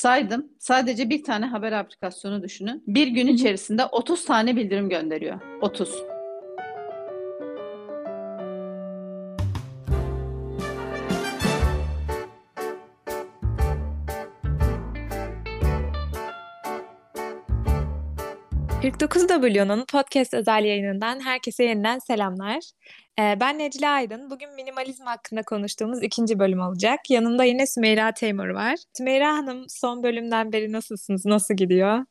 saydım. Sadece bir tane haber aplikasyonu düşünün. Bir gün içerisinde 30 tane bildirim gönderiyor. 30. ...49W'nun podcast özel yayınından herkese yeniden selamlar. Ee, ben Necla Aydın. Bugün minimalizm hakkında konuştuğumuz ikinci bölüm olacak. Yanımda yine Sümeyra Teymur var. Sümeyra Hanım son bölümden beri nasılsınız? Nasıl gidiyor?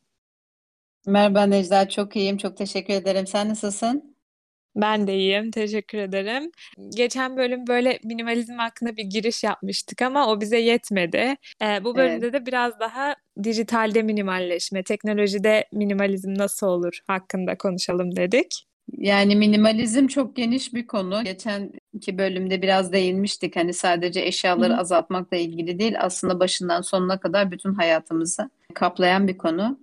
Merhaba Necla, çok iyiyim. Çok teşekkür ederim. Sen nasılsın? Ben de iyiyim, teşekkür ederim. Geçen bölüm böyle minimalizm hakkında bir giriş yapmıştık ama o bize yetmedi. Ee, bu Evet. bölümde de biraz daha dijitalde minimalleşme, teknolojide minimalizm nasıl olur hakkında konuşalım dedik. Yani minimalizm çok geniş bir konu. Geçen iki bölümde biraz değinmiştik. Hani sadece eşyaları hı. azaltmakla ilgili değil, aslında başından sonuna kadar bütün hayatımızı kaplayan bir konu.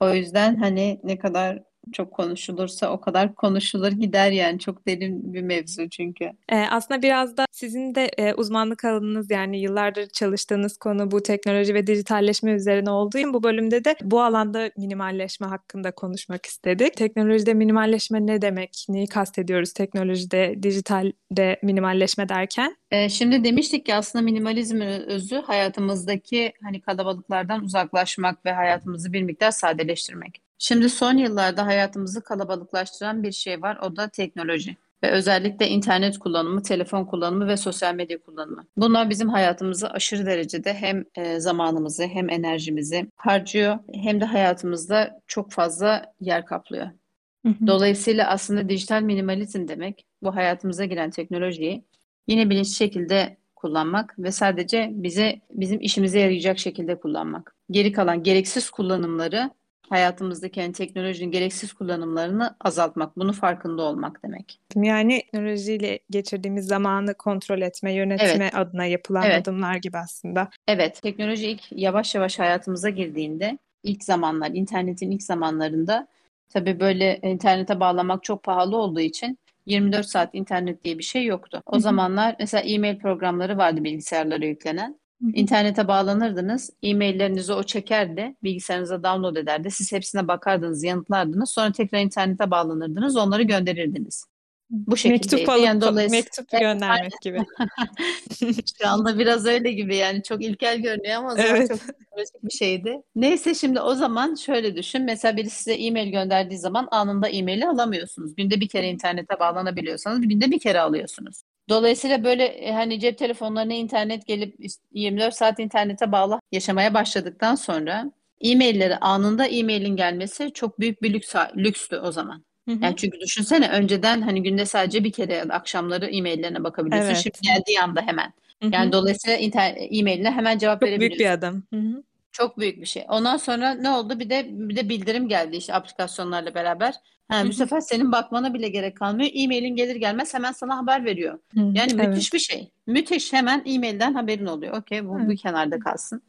O yüzden hani ne kadar çok konuşulursa o kadar konuşulur gider yani. Çok derin bir mevzu çünkü. Ee, aslında biraz da sizin de e, uzmanlık alanınız yani yıllardır çalıştığınız konu bu teknoloji ve dijitalleşme üzerine olduğu için bu bölümde de bu alanda minimalleşme hakkında konuşmak istedik. Teknolojide minimalleşme ne demek? Neyi kastediyoruz teknolojide, dijitalde minimalleşme derken? Ee, şimdi demiştik ki aslında minimalizmin özü hayatımızdaki hani kalabalıklardan uzaklaşmak ve hayatımızı bir miktar sadeleştirmek. Şimdi son yıllarda hayatımızı kalabalıklaştıran bir şey var, o da teknoloji. Ve özellikle internet kullanımı, telefon kullanımı ve sosyal medya kullanımı. Bunlar bizim hayatımızı aşırı derecede hem e, zamanımızı hem enerjimizi harcıyor hem de hayatımızda çok fazla yer kaplıyor. Hı hı. Dolayısıyla aslında dijital minimalizm demek bu hayatımıza giren teknolojiyi yine bilinçli şekilde kullanmak ve sadece bize bizim işimize yarayacak şekilde kullanmak. Geri kalan gereksiz kullanımları hayatımızdaki yani teknolojinin gereksiz kullanımlarını azaltmak, bunu farkında olmak demek. Yani teknolojiyle geçirdiğimiz zamanı kontrol etme, yönetme Evet, adına yapılan evet, adımlar gibi aslında. evet. Teknoloji ilk yavaş yavaş hayatımıza girdiğinde, ilk zamanlar, internetin ilk zamanlarında tabii böyle internete bağlamak çok pahalı olduğu için 24 saat internet diye bir şey yoktu. O Hı hı. zamanlar mesela e-mail programları vardı bilgisayarlara yüklenen. İnternete bağlanırdınız, e-maillerinizi o çekerdi, bilgisayarınıza download ederdi. Siz hepsine bakardınız, yanıtlardınız. Sonra tekrar internete bağlanırdınız, onları gönderirdiniz. Bu Mektup şekildeydi. alıp Yani dolayısıyla mektup evet, göndermek gibi. Şu anda biraz öyle gibi yani çok ilkel görünüyor ama o zaman Evet. çok bir şeydi. Neyse şimdi o zaman şöyle düşün. Mesela birisi size e-mail gönderdiği zaman anında e-maili alamıyorsunuz. Günde bir kere internete bağlanabiliyorsanız günde bir kere alıyorsunuz. Dolayısıyla böyle e, hani cep telefonlarına internet gelip işte 24 saat internete bağlı yaşamaya başladıktan sonra e-mailleri anında e-mailin gelmesi çok büyük bir lüks, lükstü o zaman. Hı Yani hı. çünkü düşünsene önceden hani günde sadece bir kere ya da akşamları e-maillerine bakabiliyorsun. Şimdi Evet. geldiği anda hemen. Hı Yani hı. dolayısıyla inter- e-mailine hemen cevap Çok büyük bir verebiliyorsun. adım. Hı hı. Çok büyük bir şey. Ondan sonra ne oldu? Bir de bir de bildirim geldi işte aplikasyonlarla beraber. Ha, bu sefer senin bakmana bile gerek kalmıyor. E-mailin gelir gelmez hemen sana haber veriyor. Hı, Yani müthiş evet. bir şey. Müthiş. Hemen e-mailden haberin oluyor. Okey, bu Evet. kenarda kalsın.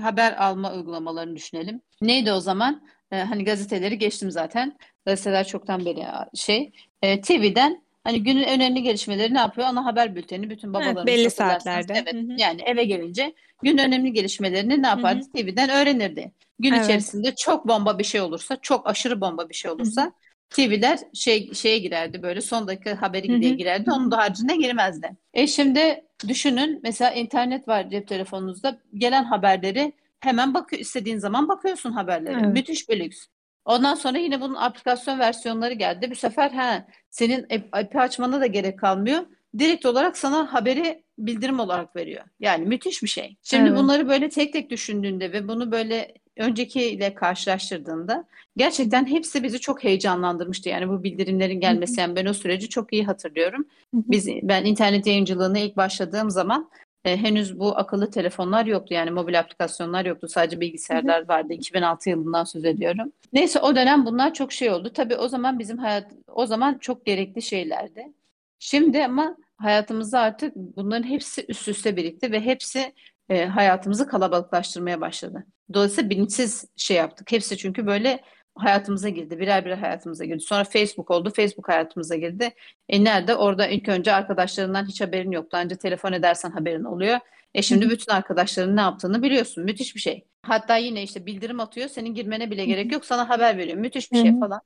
Haber alma uygulamalarını düşünelim. Neydi o zaman? Ee, hani gazeteleri geçtim zaten. Gazeteler çoktan beri şey. Ee, TV'den hani günün önemli gelişmeleri ne yapıyor? Ana haber bülteni. Bütün Evet, babalarımız belli saatlerde. Evet. Hı hı. Yani eve gelince günün önemli gelişmelerini ne yapardı? hı. TV'den öğrenirdi. Gün Evet. içerisinde çok bomba bir şey olursa, çok aşırı bomba bir şey olursa TV'ler şey şeye girerdi böyle son dakika haberi diye girerdi. Onun da haricinde girmezdi. E şimdi düşünün mesela internet var cep telefonunuzda. Gelen haberleri hemen bakıyor istediğin zaman bakıyorsun haberlere. Evet. Müthiş bir lüks. Ondan sonra yine bunun aplikasyon versiyonları geldi. Bu sefer ha senin app'i açmana da gerek kalmıyor. Direkt olarak sana haberi bildirim olarak veriyor. Yani müthiş bir şey. Şimdi Evet. bunları böyle tek tek düşündüğünde ve bunu böyle öncekiyle karşılaştırdığında gerçekten hepsi bizi çok heyecanlandırmıştı. Yani bu bildirimlerin gelmesi yani ben o süreci çok iyi hatırlıyorum. Biz ben internet yayıncılığına ilk başladığım zaman e, henüz bu akıllı telefonlar yoktu. Yani mobil aplikasyonlar yoktu. Sadece Hı hı. bilgisayarlar vardı. 2006 yılından söz ediyorum. Neyse o dönem bunlar çok şey oldu. Tabii o zaman bizim hayat o zaman çok gerekli şeylerdi. Şimdi ama hayatımızda artık bunların hepsi üst üste birikti ve hepsi e, hayatımızı kalabalıklaştırmaya başladı. Dolayısıyla bilinçsiz şey yaptık. Hepsi çünkü böyle hayatımıza girdi. Birer birer hayatımıza girdi. Sonra Facebook oldu. Facebook hayatımıza girdi. E nerede? Orada ilk önce arkadaşlarından hiç haberin yoktu. Ancak telefon edersen haberin oluyor. E şimdi bütün arkadaşların ne yaptığını biliyorsun. Müthiş bir şey. Hatta yine işte bildirim atıyor. Senin girmene bile gerek yok. Sana haber veriyor. Müthiş bir şey falan.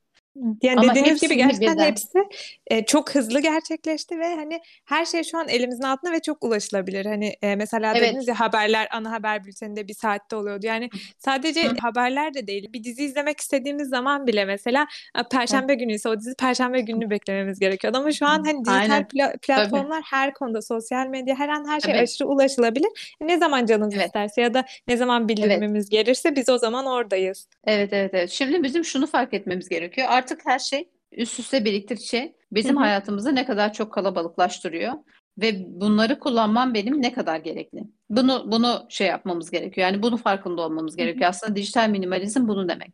Yani Ama dediğiniz gibi gerçekten birden. hepsi e, çok hızlı gerçekleşti ve hani her şey şu an elimizin altında ve çok ulaşılabilir. Hani e, mesela Evet. dediniz ya haberler ana haber bülteninde bir saatte oluyordu. Yani sadece Hı. haberler de değil. Bir dizi izlemek istediğimiz zaman bile mesela e, Perşembe günü ise o dizi Perşembe gününü beklememiz gerekiyordu. Ama şu an hani dijital Aynen. pla- platformlar her konuda sosyal medya her an her şey Tabii. aşırı ulaşılabilir. Ne zaman canımız Evet. isterse ya da ne zaman bildirimimiz gelirse biz o zaman oradayız. Evet evet evet. Şimdi bizim şunu fark etmemiz gerekiyor. Artık her şey üst üste biriktikçe bizim Hı hı. hayatımızı ne kadar çok kalabalıklaştırıyor ve bunları kullanmam benim ne kadar gerekli. Bunu bunu şey yapmamız gerekiyor. Yani bunu farkında olmamız gerekiyor. Aslında dijital minimalizm bunu demek.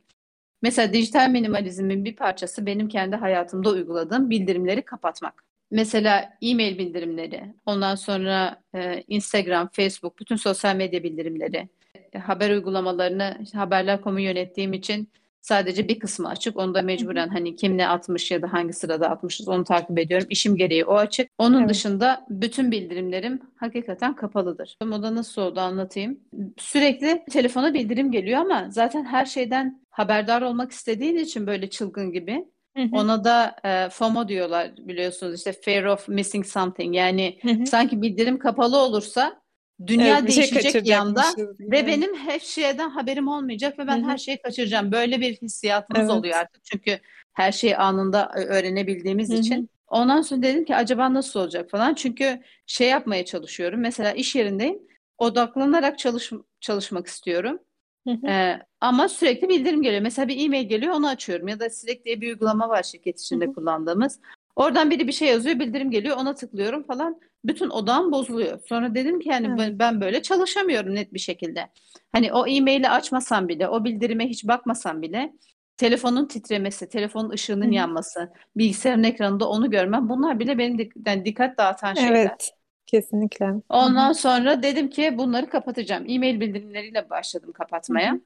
Mesela dijital minimalizmin bir parçası benim kendi hayatımda uyguladığım bildirimleri kapatmak. Mesela e-mail bildirimleri, ondan sonra e, Instagram, Facebook, bütün sosyal medya bildirimleri, e, haber uygulamalarını işte haberler.com'u yönettiğim için sadece bir kısmı açık. Onu da mecburen hani kim ne atmış ya da hangi sırada atmışız onu takip ediyorum. İşim gereği o açık. Onun Evet. dışında bütün bildirimlerim hakikaten kapalıdır. O da nasıl oldu anlatayım. Sürekli telefona bildirim geliyor ama zaten her şeyden haberdar olmak istediğin için böyle çılgın gibi. Ona da e, FOMO diyorlar biliyorsunuz işte fear of missing something. Yani sanki bildirim kapalı olursa dünya Evet, şey değişecek bir anda kaçıracakmışız gibi. ve benim her şeyden haberim olmayacak ve ben Hı hı. her şeyi kaçıracağım. Böyle bir hissiyatımız Evet. oluyor artık. Çünkü her şeyi anında öğrenebildiğimiz Hı hı. için. Ondan sonra dedim ki acaba nasıl olacak falan. Çünkü şey yapmaya çalışıyorum. Mesela iş yerindeyim. Odaklanarak çalış çalışmak istiyorum. Hı hı. Ee, ama sürekli bildirim geliyor. Mesela bir e-mail geliyor onu açıyorum. Ya da Slack diye bir uygulama var şirket içinde hı. kullandığımız. Oradan biri bir şey yazıyor, bildirim geliyor, ona tıklıyorum falan. Bütün odağım bozuluyor. Sonra dedim ki yani Evet. ben, böyle çalışamıyorum net bir şekilde. Hani o e-maili açmasam bile, o bildirime hiç bakmasam bile telefonun titremesi, telefonun ışığının Hı yanması, bilgisayarın ekranında onu görmem bunlar bile benim dik- yani dikkat dağıtan şeyler. Evet, kesinlikle. Hı hı. Ondan sonra dedim ki bunları kapatacağım. E-mail bildirimleriyle başladım kapatmaya. hı.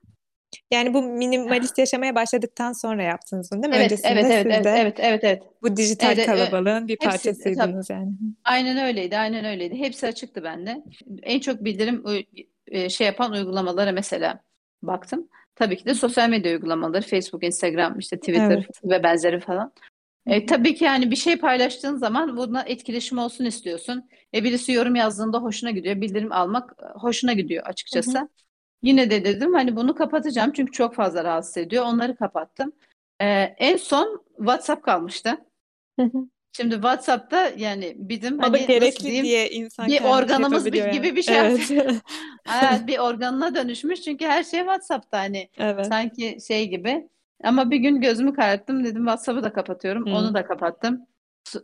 Yani bu minimalist yaşamaya başladıktan sonra yaptınız bunu değil mi? Evet, Öncesinde evet, evet, siz evet, de evet, evet, evet. bu dijital Evet, kalabalığın bir hepsi tabii. parçasıydınız yani. Aynen öyleydi, aynen öyleydi. Hepsi açıktı bende. En çok bildirim e, şey yapan uygulamalara mesela baktım. Tabii ki de sosyal medya uygulamaları, Facebook, Instagram, işte Twitter Evet. ve benzeri falan. E, tabii ki yani bir şey paylaştığın zaman buna etkileşim olsun istiyorsun. E, birisi yorum yazdığında hoşuna gidiyor. Bildirim almak e, hoşuna gidiyor Hı hı. Yine de dedim hani bunu kapatacağım çünkü çok fazla rahatsız ediyor. Onları kapattım. E, en son WhatsApp kalmıştı. Şimdi WhatsApp'ta yani bizim hani gerekli diyeyim diye insan bir organımız bir- yani. gibi bir şey Evet. Evet, bir organına dönüşmüş çünkü her şey WhatsApp'ta hani Evet. sanki şey gibi. Ama bir gün gözümü kararttım dedim WhatsApp'ı da kapatıyorum. Hı. Onu da kapattım.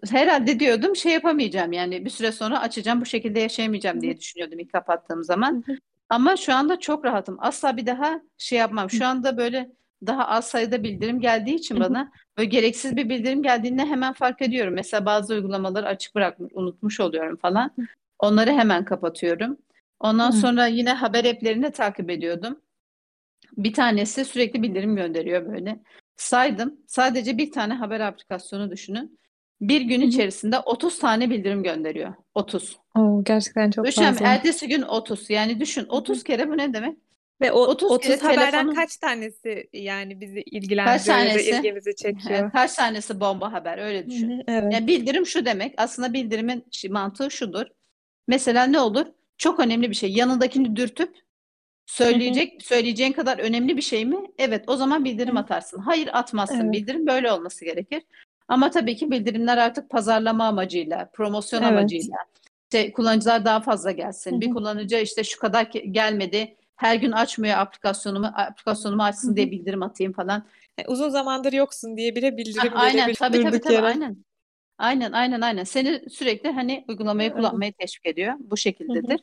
Herhalde diyordum şey yapamayacağım yani bir süre sonra açacağım bu şekilde yaşayamayacağım diye düşünüyordum ilk kapattığım zaman. Ama şu anda çok rahatım. Asla bir daha şey yapmam. Şu anda böyle daha az sayıda bildirim geldiği için bana böyle gereksiz bir bildirim geldiğinde hemen fark ediyorum. Mesela bazı uygulamaları açık bırakmış, unutmuş oluyorum falan. Onları hemen kapatıyorum. Ondan sonra yine haber app'lerini takip ediyordum. Bir tanesi sürekli bildirim gönderiyor böyle. Saydım. Sadece bir tane haber aplikasyonu düşünün. Bir gün içerisinde 30 tane bildirim gönderiyor. 30. Oo, gerçekten çok Düşün, fazla. ertesi gün 30. Yani düşün Hı hı. 30 kere bu ne demek? Ve o 30 30 kere haberden telefonun kaç tanesi yani bizi ilgilendiriyor tanesi ilgimizi çekiyor? kaç tanesi bomba haber öyle düşün. hı, evet. Yani bildirim şu demek. Aslında bildirimin mantığı şudur. Mesela ne olur? Çok önemli bir şey. Yanındakini dürtüp hı. söyleyecek söyleyeceğin kadar önemli bir şey mi? Evet, o zaman bildirim atarsın. Hayır, atmazsın. Evet. Bildirim böyle olması gerekir. Ama tabii ki bildirimler artık pazarlama amacıyla, promosyon Evet. amacıyla. İşte kullanıcılar daha fazla gelsin. Bir hı. kullanıcı işte şu kadar gelmedi. Her gün açmıyor aplikasyonumu, aplikasyonumu açsın hı. diye bildirim atayım falan. E, Uzun zamandır yoksun diye bile bildirim aynen gelebilir tabii tabii tabii yere. aynen. Aynen aynen aynen. Seni sürekli hani uygulamayı Evet. kullanmayı teşvik ediyor. Bu şekildedir.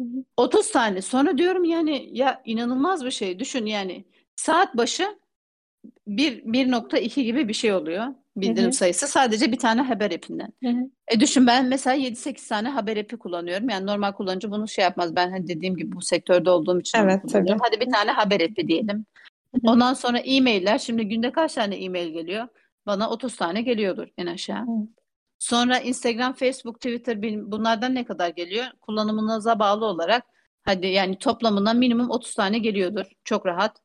Hı hı. 30 tane. Sonra diyorum yani ya inanılmaz bir şey. Düşün yani saat başı 1 1.2 gibi bir şey oluyor bildirim hı. sayısı sadece bir tane haber app'inden. Hı hı. E düşün ben mesela 7-8 tane haber app'i kullanıyorum. Yani normal kullanıcı bunu şey yapmaz. Ben hani dediğim gibi bu sektörde olduğum için Evet tabii. kullanıyorum. Hadi bir tane haber app'i diyelim. Hı hı. Ondan sonra e-mailler. Şimdi günde kaç tane e-mail geliyor? Bana 30 tane geliyordur en aşağı. Evet. Sonra Instagram, Facebook, Twitter bunlardan ne kadar geliyor? Kullanımınıza bağlı olarak hadi yani toplamından minimum 30 tane geliyordur. Çok rahat.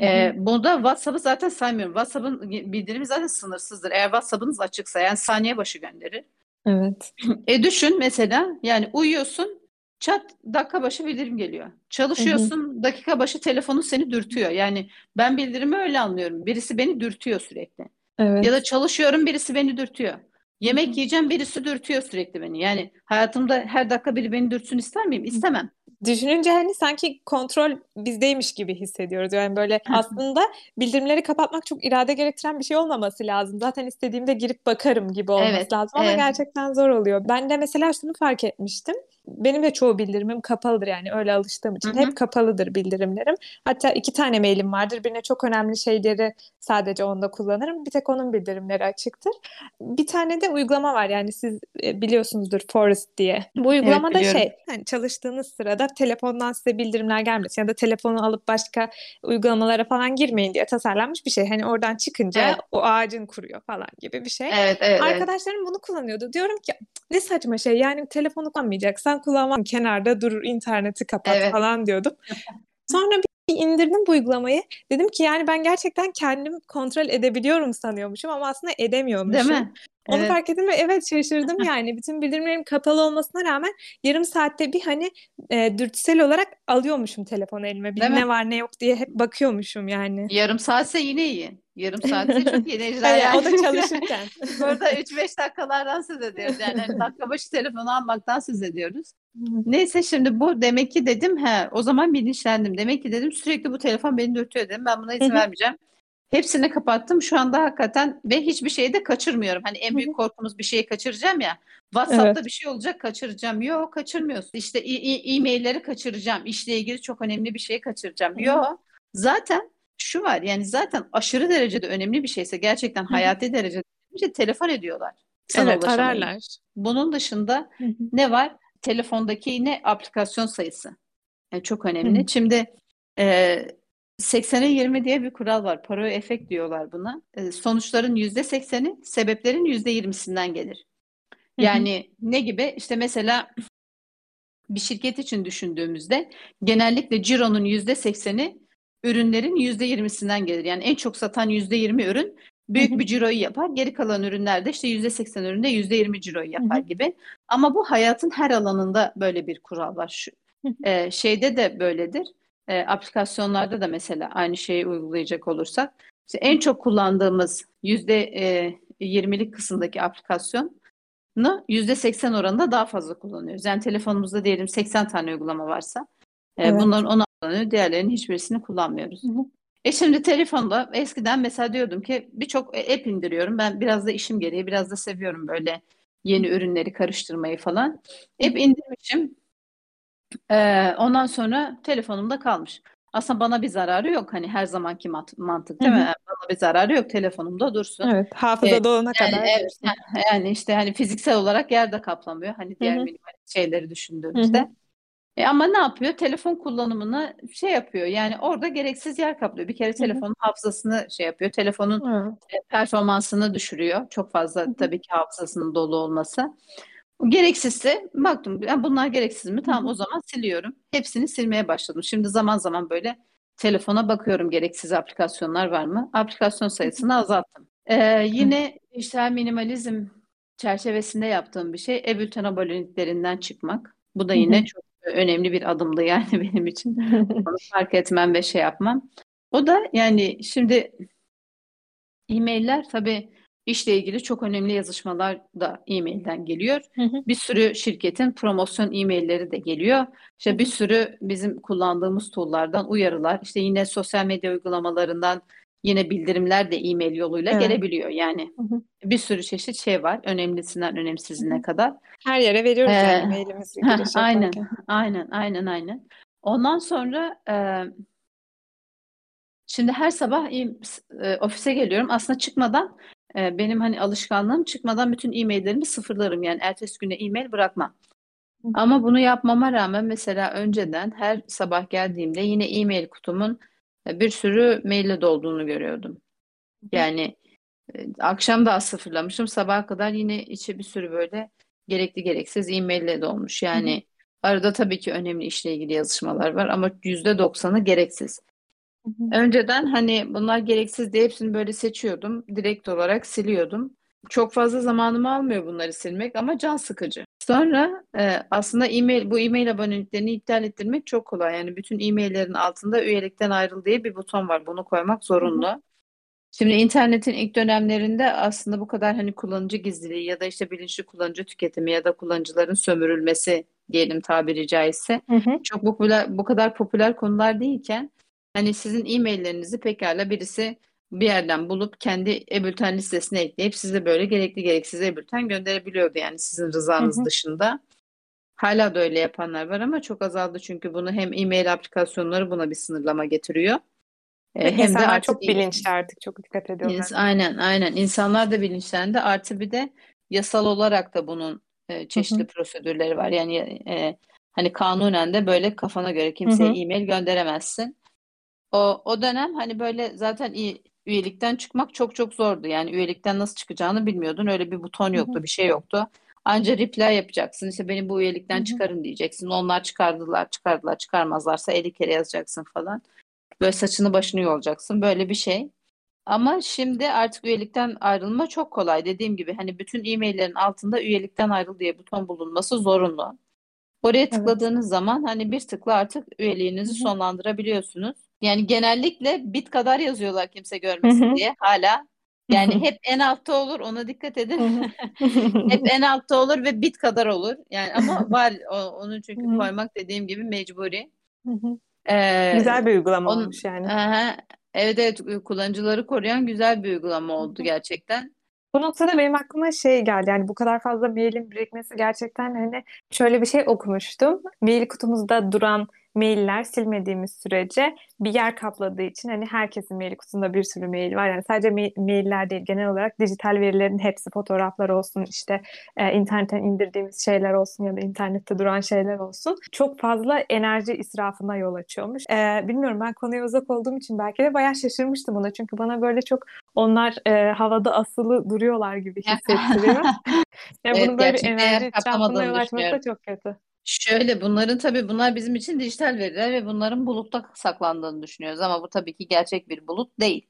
Ee, burada WhatsApp'ı zaten saymıyorum. WhatsApp'ın bildirimi zaten sınırsızdır. Eğer WhatsApp'ınız açıksa yani saniye başı gönderir. Evet. E düşün mesela yani uyuyorsun çat dakika başı bildirim geliyor. Çalışıyorsun hı hı. dakika başı telefonu seni dürtüyor. Yani ben bildirimi öyle anlıyorum. Birisi beni dürtüyor sürekli. Evet. Ya da çalışıyorum birisi beni dürtüyor. Yemek yiyeceğim birisi dürtüyor sürekli beni. Yani hayatımda her dakika biri beni dürtsün ister miyim? İstemem. Düşününce hani sanki kontrol bizdeymiş gibi hissediyoruz. Yani böyle aslında bildirimleri kapatmak çok irade gerektiren bir şey olmaması lazım. Zaten istediğimde girip bakarım gibi olması evet, lazım ama evet. gerçekten zor oluyor. Ben de mesela şunu fark etmiştim benim de çoğu bildirimim kapalıdır yani öyle alıştığım için. Hı hı. Hep kapalıdır bildirimlerim. Hatta iki tane mailim vardır. Birine çok önemli şeyleri sadece onda kullanırım. Bir tek onun bildirimleri açıktır. Bir tane de uygulama var yani siz e, biliyorsunuzdur Forest diye. Bu uygulamada evet, şey hani çalıştığınız sırada telefondan size bildirimler gelmesin ya da telefonu alıp başka uygulamalara falan girmeyin diye tasarlanmış bir şey. Hani oradan çıkınca evet. o ağacın kuruyor falan gibi bir şey. Evet, evet, Arkadaşlarım evet. bunu kullanıyordu. Diyorum ki ne saçma şey yani telefonu kullanmayacaksan sen kullanmam kenarda durur interneti kapat evet. falan diyordum. Sonra bir indirdim bu uygulamayı. Dedim ki yani ben gerçekten kendim kontrol edebiliyorum sanıyormuşum ama aslında edemiyormuşum. Değil mi? Onu evet. fark ettim ve evet şaşırdım yani. Bütün bildirimlerim kapalı olmasına rağmen yarım saatte bir hani e, dürtüsel olarak alıyormuşum telefonu elime. Bir ne mi? var ne yok diye hep bakıyormuşum yani. Yarım saatse yine iyi. Yarım saatse çok iyi evet, yani. O da çalışırken. Burada 3-5 dakikalardan söz ediyoruz. Yani hani dakika başı telefonu almaktan söz ediyoruz. Neyse şimdi bu demek ki dedim he o zaman bilinçlendim. Demek ki dedim sürekli bu telefon beni dürtüyor dedim. Ben buna izin vermeyeceğim. Hepsini kapattım. Şu anda hakikaten ve hiçbir şeyi de kaçırmıyorum. Hani en büyük korkumuz bir şeyi kaçıracağım ya. WhatsApp'ta evet. bir şey olacak kaçıracağım. Yok kaçırmıyorsun. İşte e-mailleri kaçıracağım. İşle ilgili çok önemli bir şey kaçıracağım. Yok. Zaten şu var yani zaten aşırı derecede önemli bir şeyse gerçekten hayati derecede şey telefon ediyorlar. Sana evet ararlar. Bunun dışında ne var? Telefondaki yine aplikasyon sayısı. Yani çok önemli. Şimdi e, 80'e 20 diye bir kural var. Parao efekt diyorlar buna. E, sonuçların %80'i sebeplerin %20'sinden gelir. Yani ne gibi? İşte mesela bir şirket için düşündüğümüzde genellikle cironun %80'i ürünlerin %20'sinden gelir. Yani en çok satan %20 ürün büyük bir ciroyu yapar. Geri kalan ürünlerde işte %80 üründe %20 ciroyu yapar gibi. Ama bu hayatın her alanında böyle bir kural var. Şu, e, şeyde de böyledir e, aplikasyonlarda da mesela aynı şeyi uygulayacak olursak işte en çok kullandığımız yüzde e, 20'lik kısımdaki aplikasyonu yüzde 80 oranında daha fazla kullanıyoruz. Yani telefonumuzda diyelim 80 tane uygulama varsa evet. bunların 10 kullanıyor, diğerlerinin hiçbirisini kullanmıyoruz. Hı hı. E şimdi telefonda eskiden mesela diyordum ki birçok app indiriyorum. Ben biraz da işim gereği biraz da seviyorum böyle yeni ürünleri karıştırmayı falan. App indirmişim. Ee, ondan sonra telefonumda kalmış. Aslında bana bir zararı yok. Hani her zamanki mantık değil Hı hı. mi? Bana bir zararı yok. Telefonumda dursun. Evet, hafıza dolana yani, kadar evet, yani işte hani fiziksel olarak yer de kaplamıyor. Hani diğer minimal şeyleri düşündüğümüzde. Hı hı. E ama ne yapıyor? Telefon kullanımını şey yapıyor. Yani orada gereksiz yer kaplıyor. Bir kere telefonun Hı-hı. hafızasını şey yapıyor. Telefonun evet. performansını düşürüyor. Çok fazla Hı-hı. tabii ki hafızasının dolu olması. Gereksizse baktım yani bunlar gereksiz mi? Tamam o zaman siliyorum. Hepsini silmeye başladım. Şimdi zaman zaman böyle telefona bakıyorum gereksiz aplikasyonlar var mı? Aplikasyon sayısını azalttım. Ee, yine işsel minimalizm çerçevesinde yaptığım bir şey e-bülten aboneliklerinden çıkmak. Bu da yine çok önemli bir adımdı yani benim için. Onu fark etmem ve şey yapmam. O da yani şimdi e-mailler tabii İşle ilgili çok önemli yazışmalar da e-mailden geliyor. Hı hı. Bir sürü şirketin promosyon e-mailleri de geliyor. İşte bir sürü bizim kullandığımız tool'lardan uyarılar, işte yine sosyal medya uygulamalarından yine bildirimler de e-mail yoluyla evet. gelebiliyor. Yani hı hı. bir sürü çeşit şey var. Önemlisinden önemsizine kadar. Her yere veriyoruz ee, yani mailimizi. aynen, aynen, aynen, aynen. Ondan sonra e, şimdi her sabah e, ofise geliyorum. Aslında çıkmadan ee, benim hani alışkanlığım çıkmadan bütün e-maillerimi sıfırlarım. Yani ertesi güne e-mail bırakmam. Ama bunu yapmama rağmen mesela önceden her sabah geldiğimde yine e-mail kutumun e, bir sürü maille dolduğunu görüyordum. Yani E, akşam daha sıfırlamışım. Sabaha kadar yine içe bir sürü böyle gerekli gereksiz e-maille dolmuş. Yani hı hı. arada tabii ki önemli işle ilgili yazışmalar var ama yüzde doksanı gereksiz. Hı hı. Önceden hani bunlar gereksiz diye hepsini böyle seçiyordum. Direkt olarak siliyordum. Çok fazla zamanımı almıyor bunları silmek ama can sıkıcı. Sonra e, aslında e-mail bu e-mail aboneliklerini iptal ettirmek çok kolay. Yani bütün e-maillerin altında üyelikten ayrıl diye bir buton var. Bunu koymak zorunlu. Hı hı. Şimdi internetin ilk dönemlerinde aslında bu kadar hani kullanıcı gizliliği ya da işte bilinçli kullanıcı tüketimi ya da kullanıcıların sömürülmesi diyelim tabiri caizse hı hı. çok popüler bu kadar popüler konular değilken hani sizin e-maillerinizi pekala birisi bir yerden bulup kendi e-bülten listesine ekleyip size böyle gerekli gereksiz e-bülten gönderebiliyordu yani sizin rızanız hı hı. dışında. Hala da öyle yapanlar var ama çok azaldı çünkü bunu hem e-mail aplikasyonları buna bir sınırlama getiriyor. Ve hem de artık çok bilinçli artık çok dikkat ediyorlar. ins- aynen aynen insanlar da bilinçlendi. Artı bir de yasal olarak da bunun e, çeşitli Hı hı. prosedürleri var. Yani e, hani kanunen de böyle kafana göre kimseye hı. e-mail gönderemezsin. O o dönem hani böyle zaten iyi, üyelikten çıkmak çok çok zordu. Yani üyelikten nasıl çıkacağını bilmiyordun. Öyle bir buton yoktu, hı hı. bir şey yoktu. Anca reply yapacaksın. İşte beni bu üyelikten hı hı. çıkarın diyeceksin. Onlar çıkardılar, çıkardılar, çıkarmazlarsa 50 kere yazacaksın falan. Böyle saçını başını yolacaksın. Böyle bir şey. Ama şimdi artık üyelikten ayrılma çok kolay. Dediğim gibi hani bütün e-maillerin altında üyelikten ayrıl diye buton bulunması zorunlu. Oraya tıkladığınız evet. zaman hani bir tıkla artık üyeliğinizi Hı-hı. sonlandırabiliyorsunuz. Yani genellikle bit kadar yazıyorlar kimse görmesin Hı-hı. diye hala. Yani hep en altta olur ona dikkat edin. hep en altta olur ve bit kadar olur. Yani ama var onun çünkü koymak dediğim gibi mecburi. Ee, güzel bir uygulama on, olmuş yani. Aha, evet evet kullanıcıları koruyan güzel bir uygulama oldu gerçekten. Bu noktada benim aklıma şey geldi yani bu kadar fazla mailin birikmesi gerçekten hani şöyle bir şey okumuştum. Mail kutumuzda duran mailler silmediğimiz sürece bir yer kapladığı için hani herkesin mail kutusunda bir sürü mail var. Yani sadece ma- mailler değil genel olarak dijital verilerin hepsi fotoğraflar olsun işte e, internetten indirdiğimiz şeyler olsun ya da internette duran şeyler olsun. Çok fazla enerji israfına yol açıyormuş. E, bilmiyorum ben konuya uzak olduğum için belki de bayağı şaşırmıştım buna. Çünkü bana böyle çok onlar e, havada asılı duruyorlar gibi hissettiriyor. yani evet, bunun böyle enerji israfına yol açması da çok kötü. Şöyle bunların tabii bunlar bizim için dijital veriler ve bunların bulutta saklandığını düşünüyoruz ama bu tabii ki gerçek bir bulut değil.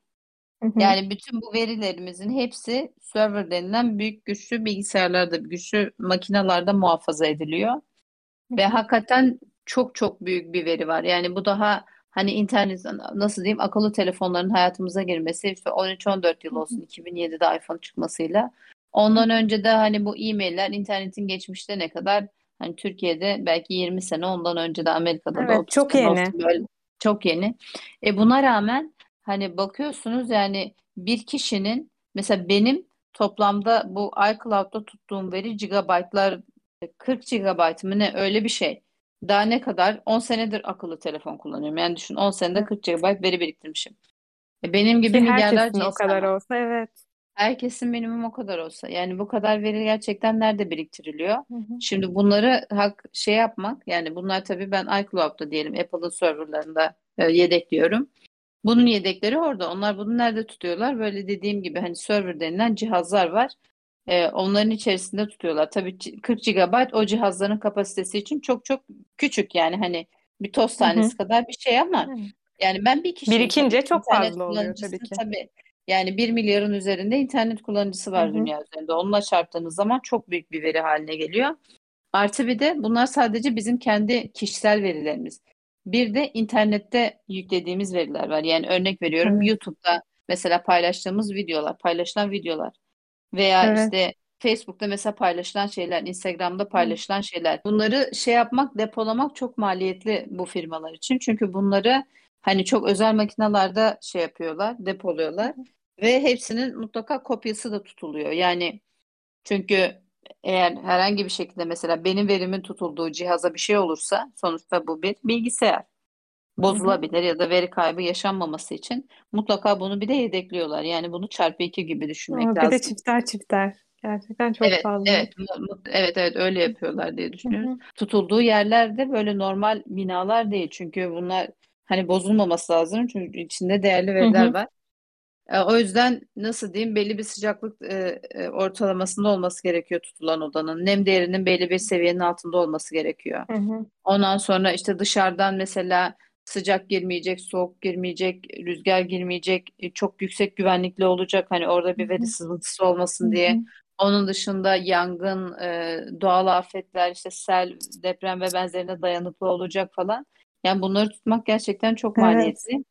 Hı hı. Yani bütün bu verilerimizin hepsi server denilen büyük güçlü bilgisayarlarda, güçlü makinalarda muhafaza ediliyor. Hı Ve hakikaten çok çok büyük bir veri var. Yani bu daha hani internet nasıl diyeyim akıllı telefonların hayatımıza girmesi işte 13-14 yıl olsun 2007'de iPhone çıkmasıyla. Ondan önce de hani bu e-mailler internetin geçmişte ne kadar Hani Türkiye'de belki 20 sene ondan önce de Amerika'da evet, da 30 çok yeni. Olsun böyle çok yeni. E buna rağmen hani bakıyorsunuz yani bir kişinin mesela benim toplamda bu iCloud'da tuttuğum veri gigabaytlar 40 gigabayt mı ne öyle bir şey. Daha ne kadar 10 senedir akıllı telefon kullanıyorum. Yani düşün 10 senede 40 gigabayt veri biriktirmişim. E benim gibi Ki milyarlarca o kadar olsa evet. Herkesin minimum o kadar olsa. Yani bu kadar veri gerçekten nerede biriktiriliyor? Hı hı. Şimdi bunları hak şey yapmak yani bunlar tabii ben iCloud'da diyelim Apple'ın serverlarında e, yedekliyorum. Bunun yedekleri orada. Onlar bunu nerede tutuyorlar? Böyle dediğim gibi hani server denilen cihazlar var. E, onların içerisinde tutuyorlar. Tabii 40 GB o cihazların kapasitesi için çok çok küçük yani hani bir toz tanesi hı hı. kadar bir şey ama hı. yani ben bir kişi birikince çok fazla oluyor tabii ki. Tabii yani 1 milyarın üzerinde internet kullanıcısı var Hı hı. dünya üzerinde. Onunla çarptığınız zaman çok büyük bir veri haline geliyor. Artı bir de bunlar sadece bizim kendi kişisel verilerimiz. Bir de internette yüklediğimiz veriler var. Yani örnek veriyorum evet. YouTube'da mesela paylaştığımız videolar, paylaşılan videolar veya evet. işte Facebook'ta mesela paylaşılan şeyler, Instagram'da paylaşılan şeyler. Bunları şey yapmak, depolamak çok maliyetli bu firmalar için. Çünkü bunları hani çok özel makinalarda şey yapıyorlar, depoluyorlar. Ve hepsinin mutlaka kopyası da tutuluyor. Yani çünkü eğer herhangi bir şekilde mesela benim verimin tutulduğu cihaza bir şey olursa sonuçta bu bir bilgisayar. Bozulabilir ya da veri kaybı yaşanmaması için mutlaka bunu bir de yedekliyorlar. Yani bunu çarpı iki gibi düşünmek lazım. Bir de çifter çifter. Gerçekten çok evet, fazla. Evet, evet, evet öyle yapıyorlar diye düşünüyoruz. Hı hı. Tutulduğu yerlerde böyle normal binalar değil. Çünkü bunlar hani bozulmaması lazım çünkü içinde değerli veriler hı hı. var. E, o yüzden nasıl diyeyim belli bir sıcaklık e, e, ortalamasında olması gerekiyor tutulan odanın. Nem değerinin belli bir seviyenin altında olması gerekiyor. Hı hı. Ondan sonra işte dışarıdan mesela sıcak girmeyecek, soğuk girmeyecek, rüzgar girmeyecek, e, çok yüksek güvenlikli olacak. Hani orada bir veri sızıntısı olmasın Hı diye. hı. Onun dışında yangın, e, doğal afetler, işte sel, deprem ve benzerine dayanıklı olacak falan. Yani bunları tutmak gerçekten çok maliyetli. Evet.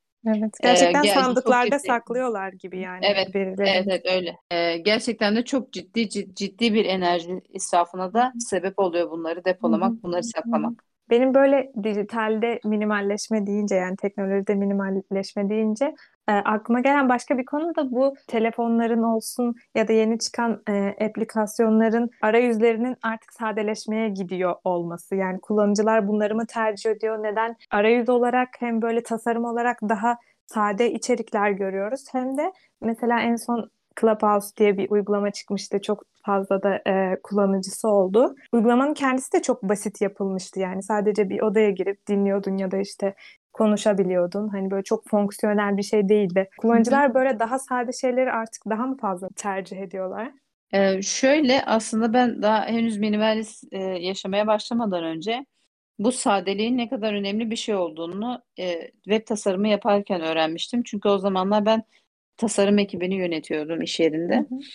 E, Gerçekten gel- çok sandıklarda ciddi. saklıyorlar gibi yani Evet, evet, evet öyle. Ee, gerçekten de çok ciddi ciddi, ciddi bir enerji israfına da sebep oluyor bunları depolamak, bunları saklamak. Benim böyle dijitalde minimalleşme deyince yani teknolojide minimalleşme deyince e, aklıma gelen başka bir konu da bu telefonların olsun ya da yeni çıkan e, aplikasyonların arayüzlerinin artık sadeleşmeye gidiyor olması. Yani kullanıcılar bunları mı tercih ediyor? Neden? Arayüz olarak hem böyle tasarım olarak daha sade içerikler görüyoruz hem de mesela en son Clubhouse diye bir uygulama çıkmıştı. Çok fazla da e, kullanıcısı oldu. Uygulamanın kendisi de çok basit yapılmıştı. Yani sadece bir odaya girip dinliyordun ya da işte konuşabiliyordun. Hani böyle çok fonksiyonel bir şey değildi. Kullanıcılar böyle daha sade şeyleri artık daha mı fazla tercih ediyorlar? Ee, şöyle aslında ben daha henüz minimalist e, yaşamaya başlamadan önce bu sadeliğin ne kadar önemli bir şey olduğunu e, web tasarımı yaparken öğrenmiştim. Çünkü o zamanlar ben tasarım ekibini yönetiyordum iş Hı yerinde. hı.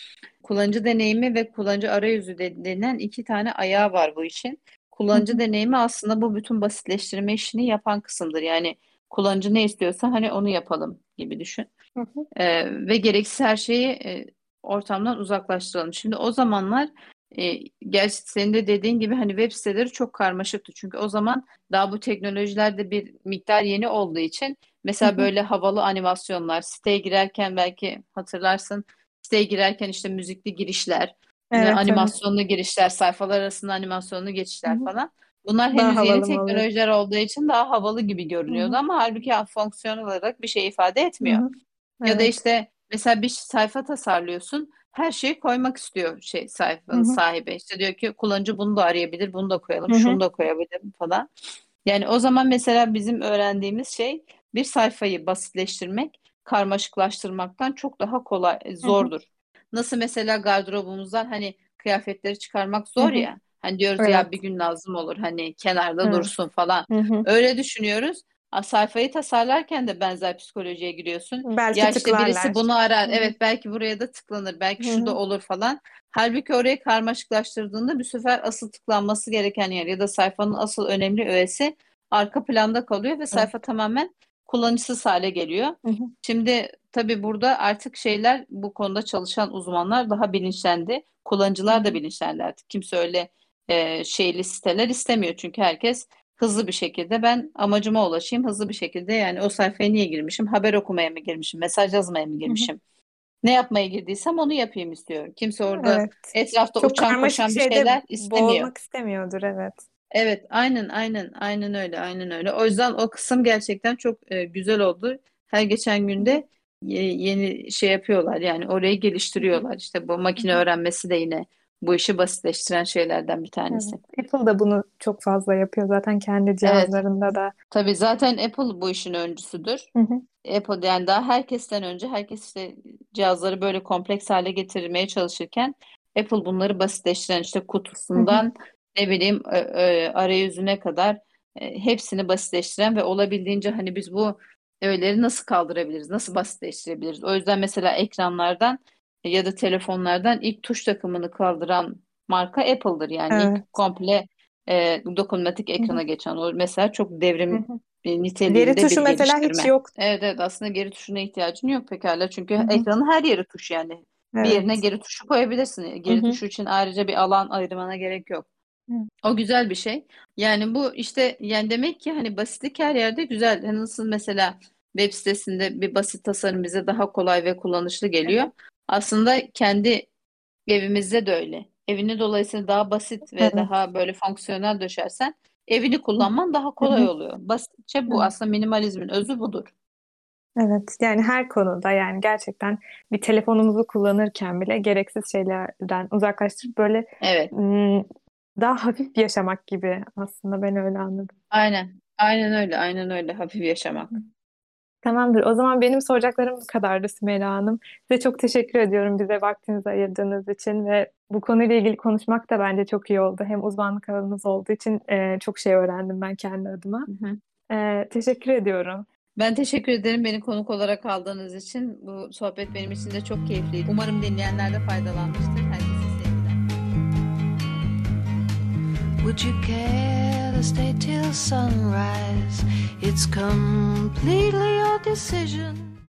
Kullanıcı deneyimi ve kullanıcı arayüzü de- denilen iki tane ayağı var bu işin. Hı Kullanıcı hı. deneyimi aslında bu bütün basitleştirme işini yapan kısımdır. Yani kullanıcı ne istiyorsa hani onu yapalım gibi düşün. Hı hı. Ee, ve gereksiz her şeyi e, ortamdan uzaklaştıralım. Şimdi o zamanlar e, gerçi senin de dediğin gibi hani web siteleri çok karmaşıktı. Çünkü o zaman daha bu teknolojilerde bir miktar yeni olduğu için Hı mesela böyle havalı animasyonlar siteye girerken belki hatırlarsın siteye girerken işte müzikli girişler, Evet, evet. animasyonlu girişler, sayfalar arasında animasyonlu geçişler hı. falan. Bunlar Daha henüz yeni havalı teknolojiler olduğu için daha havalı gibi görünüyordu hı. ama halbuki fonksiyon olarak bir şey ifade etmiyor. hı. Ya da Evet. işte mesela bir sayfa tasarlıyorsun. Her şeyi koymak istiyor şey sayfanın hı. sahibi. İşte diyor ki kullanıcı bunu da arayabilir, bunu da koyalım, Hı hı. şunu da koyabilirim falan. Yani o zaman mesela bizim öğrendiğimiz şey bir sayfayı basitleştirmek, karmaşıklaştırmaktan çok daha kolay, Hı hı. zordur. Nasıl mesela gardırobumuzdan hani kıyafetleri çıkarmak Hı zor hı. ya. Hani diyoruz Evet. ya bir gün lazım olur hani kenarda Evet. dursun falan. Hı hı. Öyle düşünüyoruz. A, sayfayı tasarlarken de benzer psikolojiye giriyorsun. Belki Ya işte birisi tıklarlar. bunu arar. Hı hı. Evet belki buraya da tıklanır. Belki Hı şu da hı. olur falan. Halbuki orayı karmaşıklaştırdığında bu sefer asıl tıklanması gereken yer ya da sayfanın asıl önemli öğesi arka planda kalıyor ve sayfa tamamen kullanıcısız hale geliyor. Hı hı. Şimdi tabii burada artık şeyler bu konuda çalışan uzmanlar daha bilinçlendi. Hı Kullanıcılar da hı. bilinçlendi artık. Kimse öyle e, şeyli siteler istemiyor. Çünkü herkes hızlı bir şekilde ben amacıma ulaşayım hızlı bir şekilde yani o sayfaya niye girmişim? Haber okumaya mı girmişim? Mesaj yazmaya mı Hı hı. girmişim? Ne yapmaya girdiysem onu yapayım istiyor. Kimse orada Evet. etrafta Çok uçan koşan bir şeyler istemiyor. boğulmak istemiyordur. Evet. Evet, aynen aynen aynen öyle aynen öyle. O yüzden o kısım gerçekten çok e, güzel oldu. Her geçen günde ye- yeni şey yapıyorlar yani orayı geliştiriyorlar. İşte bu makine öğrenmesi de yine bu işi basitleştiren şeylerden bir Evet. tanesi. Apple da bunu çok fazla yapıyor zaten kendi Evet, cihazlarında da. tabii zaten Apple bu işin öncüsüdür. Hı hı. Apple yani daha herkesten önce herkes işte cihazları böyle kompleks hale getirmeye çalışırken Apple bunları basitleştiren işte Hı hı. Ne bileyim ö- ö- arayüzüne kadar e, hepsini basitleştiren ve olabildiğince hani biz bu öğeleri nasıl kaldırabiliriz, nasıl basitleştirebiliriz? O yüzden mesela ekranlardan ya da telefonlardan ilk tuş takımını kaldıran marka Apple'dır. Yani Evet. ilk komple e, dokunmatik ekrana geçen o mesela çok devrim hı. e, Geri niteliğinde bir tuşu mesela hiç yok. Evet evet aslında geri tuşuna ihtiyacın yok pekala çünkü Hı hı. ekranın her yeri tuş yani. Bir yerine Evet. geri tuşu koyabilirsin. Geri hı. tuşu için ayrıca bir alan ayırmana gerek yok. O güzel bir şey. Yani bu işte yani demek ki hani basitlik her yerde güzel. Hani nasıl mesela web sitesinde bir basit tasarım bize daha kolay ve kullanışlı geliyor. hı. Aslında kendi evimizde de öyle. Evini dolayısıyla daha basit ve Evet. daha böyle fonksiyonel döşersen evini kullanman daha kolay oluyor. Basitçe bu Evet. aslında minimalizmin özü budur. Evet, yani her konuda yani gerçekten bir telefonumuzu kullanırken bile gereksiz şeylerden uzaklaştırıp böyle Evet. Daha hafif yaşamak gibi aslında ben öyle anladım. Aynen. Aynen öyle. Aynen öyle. Hafif yaşamak. Tamamdır. O zaman benim soracaklarım bu kadardı Sümeyla Hanım. Size çok teşekkür ediyorum bize vaktinizi ayırdığınız için ve bu konuyla ilgili konuşmak da bence çok iyi oldu. Hem uzmanlık alanınız olduğu için e, çok şey öğrendim ben kendi adıma. Hı hı. E, teşekkür ediyorum. Ben teşekkür ederim beni konuk olarak aldığınız için. Bu sohbet benim için de çok keyifliydi. Umarım dinleyenler de faydalanmıştır. Herkese Would you care to stay till sunrise? It's completely your decision.